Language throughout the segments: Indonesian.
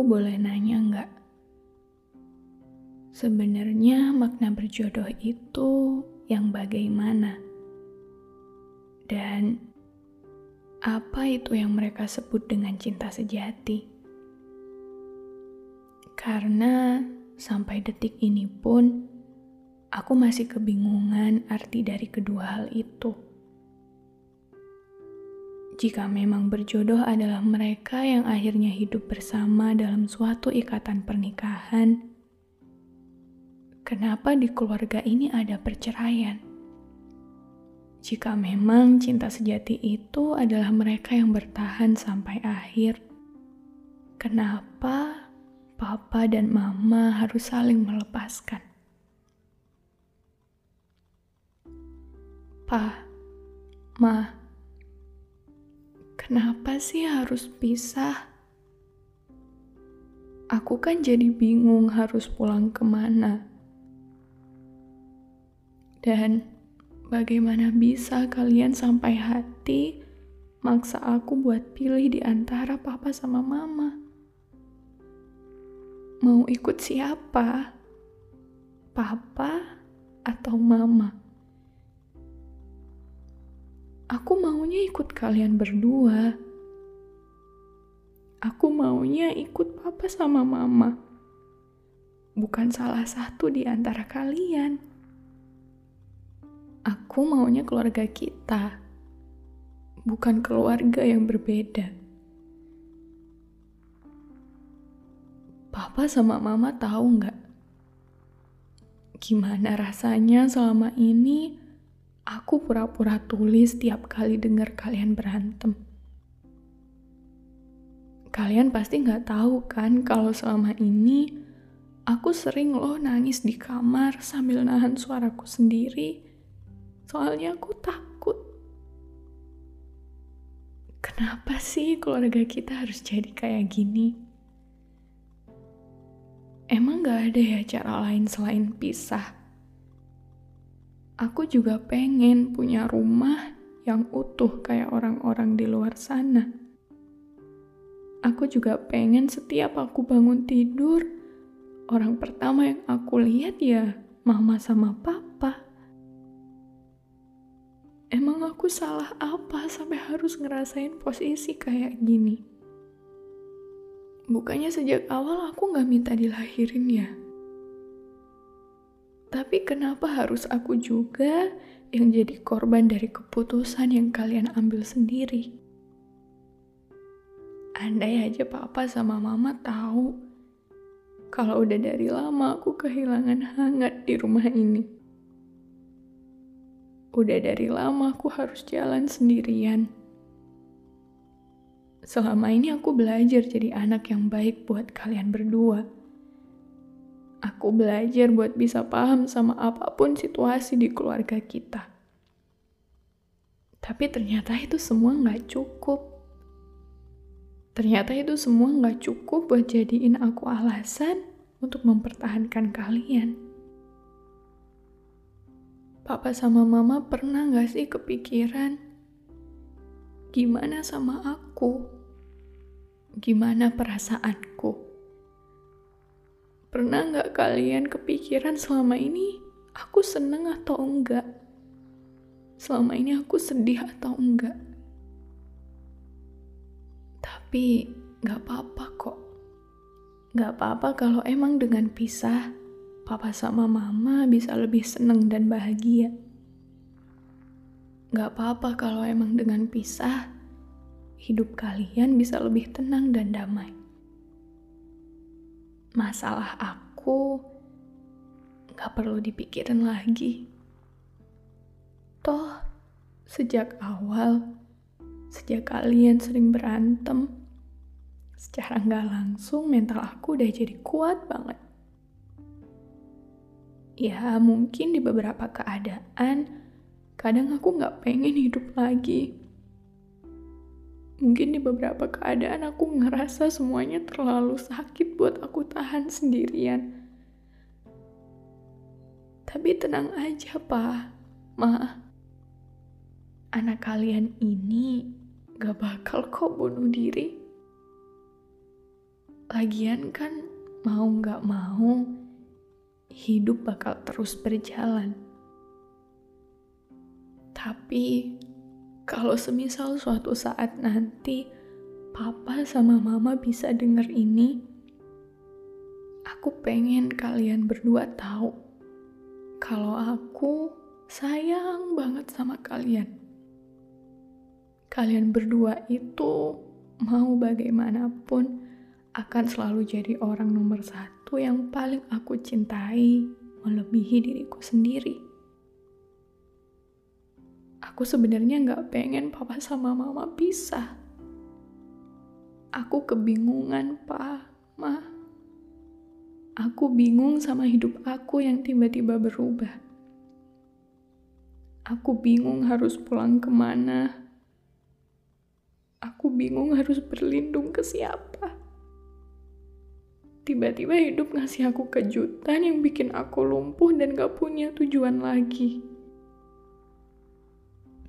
Aku boleh nanya nggak? Sebenarnya makna berjodoh itu yang bagaimana? Dan apa itu yang mereka sebut dengan cinta sejati? Karena sampai detik ini pun aku masih kebingungan arti dari kedua hal itu. Jika memang berjodoh adalah mereka yang akhirnya hidup bersama dalam suatu ikatan pernikahan, kenapa di keluarga ini ada perceraian? Jika memang cinta sejati itu adalah mereka yang bertahan sampai akhir, kenapa papa dan mama harus saling melepaskan? Pa, ma, Kenapa sih harus pisah? Aku kan jadi bingung harus pulang ke mana. Dan bagaimana bisa kalian sampai hati maksa aku buat pilih di antara papa sama mama? Mau ikut siapa? Papa atau mama? Aku maunya ikut kalian berdua. Aku maunya ikut papa sama mama. Bukan salah satu di antara kalian. Aku maunya keluarga kita. Bukan keluarga yang berbeda. Papa sama mama tahu nggak? Gimana rasanya selama ini Aku pura-pura tulis tiap kali dengar kalian berantem. Kalian pasti nggak tahu kan kalau selama ini aku sering loh nangis di kamar sambil nahan suaraku sendiri. Soalnya aku takut. Kenapa sih keluarga kita harus jadi kayak gini? Emang gak ada ya cara lain selain pisah? Aku juga pengen punya rumah yang utuh kayak orang-orang di luar sana. Aku juga pengen setiap aku bangun tidur, orang pertama yang aku lihat ya mama sama papa. Emang aku salah apa sampai harus ngerasain posisi kayak gini? Bukannya sejak awal aku gak minta dilahirin ya? Tapi kenapa harus aku juga yang jadi korban dari keputusan yang kalian ambil sendiri? Andai aja papa sama mama tahu kalau udah dari lama aku kehilangan hangat di rumah ini. Udah dari lama aku harus jalan sendirian. Selama ini aku belajar jadi anak yang baik buat kalian berdua Aku belajar buat bisa paham sama apa pun situasi di keluarga kita. Tapi ternyata itu semua nggak cukup. Ternyata itu semua nggak cukup buat jadiin aku alasan untuk mempertahankan kalian. Papa sama mama pernah gak sih kepikiran gimana sama aku? Gimana perasaanku? Pernah nggak kalian kepikiran selama ini aku seneng atau enggak? Selama ini aku sedih atau enggak? Tapi nggak apa-apa kok. Nggak apa-apa kalau emang dengan pisah, papa sama mama bisa lebih seneng dan bahagia. Nggak apa-apa kalau emang dengan pisah, hidup kalian bisa lebih tenang dan damai masalah aku gak perlu dipikirin lagi. Toh, sejak awal, sejak kalian sering berantem, secara nggak langsung mental aku udah jadi kuat banget. Ya mungkin di beberapa keadaan, kadang aku nggak pengen hidup lagi. Mungkin di beberapa keadaan aku ngerasa semuanya terlalu sakit buat aku tahan sendirian. Tapi tenang aja, Pak. Ma. Anak kalian ini gak bakal kok bunuh diri. Lagian kan mau gak mau, hidup bakal terus berjalan. Tapi kalau semisal suatu saat nanti papa sama mama bisa denger ini, aku pengen kalian berdua tahu kalau aku sayang banget sama kalian. Kalian berdua itu mau bagaimanapun akan selalu jadi orang nomor satu yang paling aku cintai melebihi diriku sendiri. Aku sebenarnya nggak pengen papa sama mama pisah. Aku kebingungan, Pak, Ma. Aku bingung sama hidup aku yang tiba-tiba berubah. Aku bingung harus pulang ke mana. Aku bingung harus berlindung ke siapa tiba-tiba hidup ngasih aku kejutan yang bikin aku lumpuh dan gak punya tujuan lagi.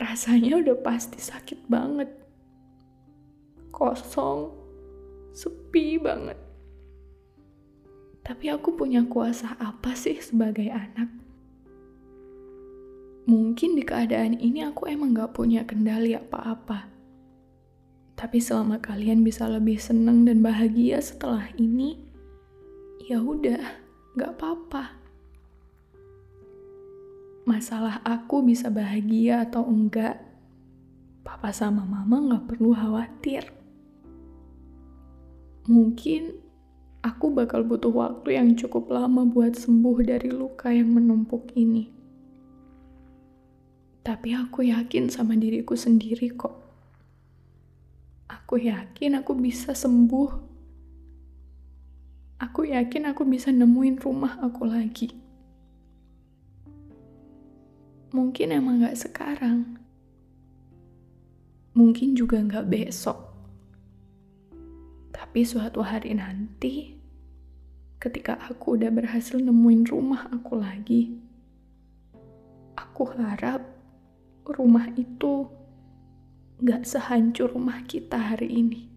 Rasanya udah pasti sakit banget. Kosong, sepi banget. Tapi aku punya kuasa apa sih sebagai anak? Mungkin di keadaan ini aku emang gak punya kendali apa-apa. Tapi selama kalian bisa lebih senang dan bahagia setelah ini, ya udah, gak apa-apa. Masalah aku bisa bahagia atau enggak, papa sama mama gak perlu khawatir. Mungkin aku bakal butuh waktu yang cukup lama buat sembuh dari luka yang menumpuk ini. Tapi aku yakin sama diriku sendiri kok. Aku yakin aku bisa sembuh aku yakin aku bisa nemuin rumah aku lagi. Mungkin emang gak sekarang. Mungkin juga gak besok. Tapi suatu hari nanti, ketika aku udah berhasil nemuin rumah aku lagi, aku harap rumah itu gak sehancur rumah kita hari ini.